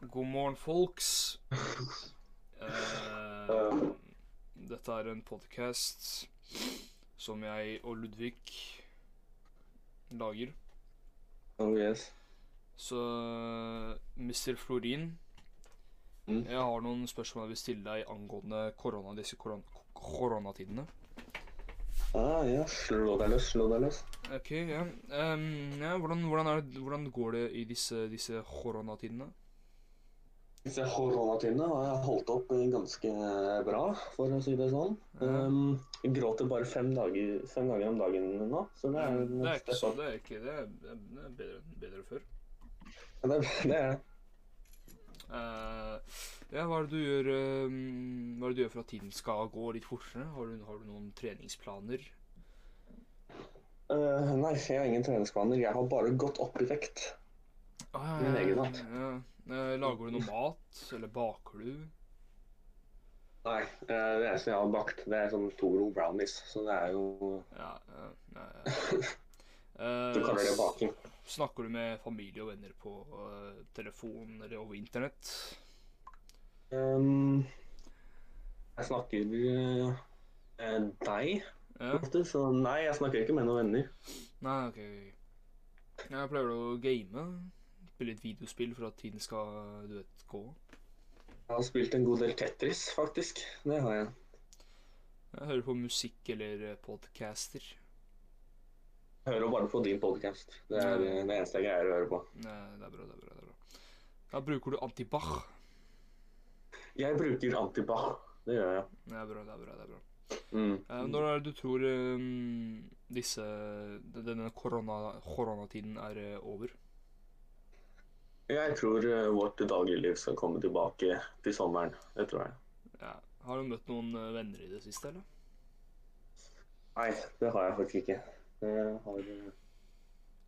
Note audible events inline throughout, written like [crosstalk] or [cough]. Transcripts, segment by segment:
God morgen, folks. [laughs] Eh, dette er en podkast som jeg og Ludvig lager. Oh yes. Så Mr. Florin, Mm. jeg har noen spørsmål jeg vil stille deg angående korona, disse koron koronatidene. Ah, ja, slå deg løs, slå deg løs. Ok, ja. Um, ja hvordan, hvordan, det, hvordan går det i disse, disse koronatidene? Disse koronatidene har jeg holdt opp ganske bra, for å si det sånn. Ja. Um, jeg gråter bare fem dager, fem ganger om dagen nå, så det er, Det er ikke så, det er ikke det. er- Det er bedre, bedre før. Det, det er det. Eh, ja, hva er det du gjør um, Hva er det du gjør for at tiden skal gå litt fortere? Har du, har du noen treningsplaner? Uh, nei, jeg har ingen treningsplaner. Jeg har bare gått opp i vekt. Ah, Min egen mat. Ja. Eh, lager du noe mat, eller baker du? Nei, eh, det eneste jeg har bakt, det er sånn Toro brownies, så det er jo Ja, ja, ja. [laughs] Eh, Du kaller det baking. Snakker du med familie og venner på telefon eller over internett? Um, jeg snakker med deg ofte, så nei, jeg snakker ikke med noen venner. Nei, ok. Jeg pleier å game. Spille litt videospill for at tiden skal, du vet, gå. Jeg har spilt en god del Tetris, faktisk. Det har jeg. Jeg hører på musikk eller eh, podcaster. Jeg hører bare på din podcast. Det er ja. det eneste jeg greier å høre på. Nei, det er bra, det er bra. det er bra. Da bruker du antibac. Jeg bruker antibac. Det gjør jeg. Det er bra, det er bra. det er bra. Mm. Eh, Når er det du tror um, disse, denne korona, koronatiden er eh, over? Jeg tror eh, vårt dagligliv skal komme tilbake til sommeren. Det tror jeg. Ja. Har du møtt noen eh, venner i det siste, eller? Nei, det har jeg faktisk ikke. Har eh,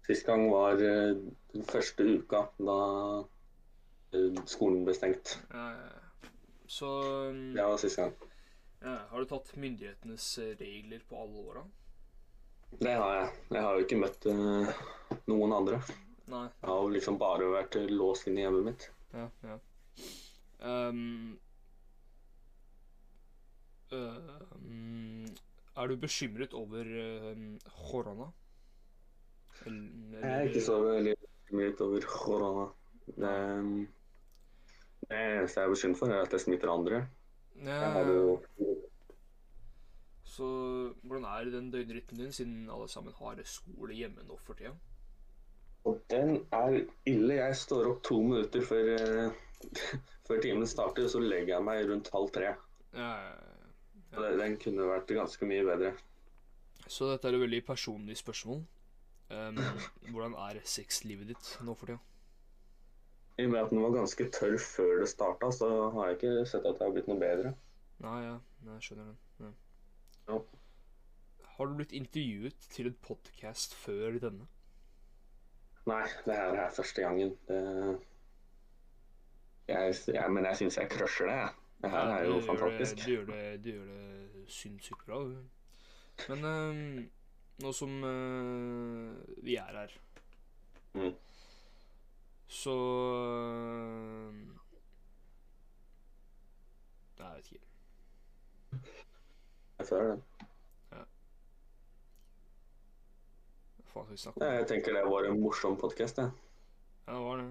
Sist gang var den første uka da skolen ble stengt. Ja, ja, ja. Så um, Det var sist gang. ja, Har du tatt myndighetenes regler på alle åra? Det har jeg. Jeg har jo ikke møtt noen andre. Nei. Jeg har liksom bare vært eh, låst inne i hjemmet mitt. Ja, ja. Um, um, er du bekymret over um, korona? Uh, Jeg er ikke så veldig bekymret over korona. Det, det eneste jeg er bekymret for, er at jeg smitter andre. Jeg har jo Så hvordan er den døgnrytmen din, siden alle sammen har skole hjemme nå for tida? Og den er ille. Jeg står opp to minutter før, uh, [laughs] før timen starter, så legger jeg meg rundt halv tre. Ja, Og ja. Den kunne vært ganske mye bedre. Så dette er et veldig personlig spørsmål. Um, hvordan er sexlivet ditt nå for tida? I og med at den var ganske tørr før det starta, så har jeg ikke sett at det har blitt noe bedre. Nei, ja, jeg skjønner den. Ja. Ja. Har du blitt intervjuet til en podkast før denne? Nei, det her er første gangen. Det... Jeg, jeg, men jeg syns jeg crusher det, jeg. Det her er jo du fantastisk. Gjør det, du, gjør det, du gjør det sinnssykt bra. du. Men um, nå som uh, vi er her, Mm. så uh, Jeg vet ikke. Jeg føler det. Hva faen skal vi snakke om? Jeg tenker det var en morsom podkast, jeg. Ja, det var det.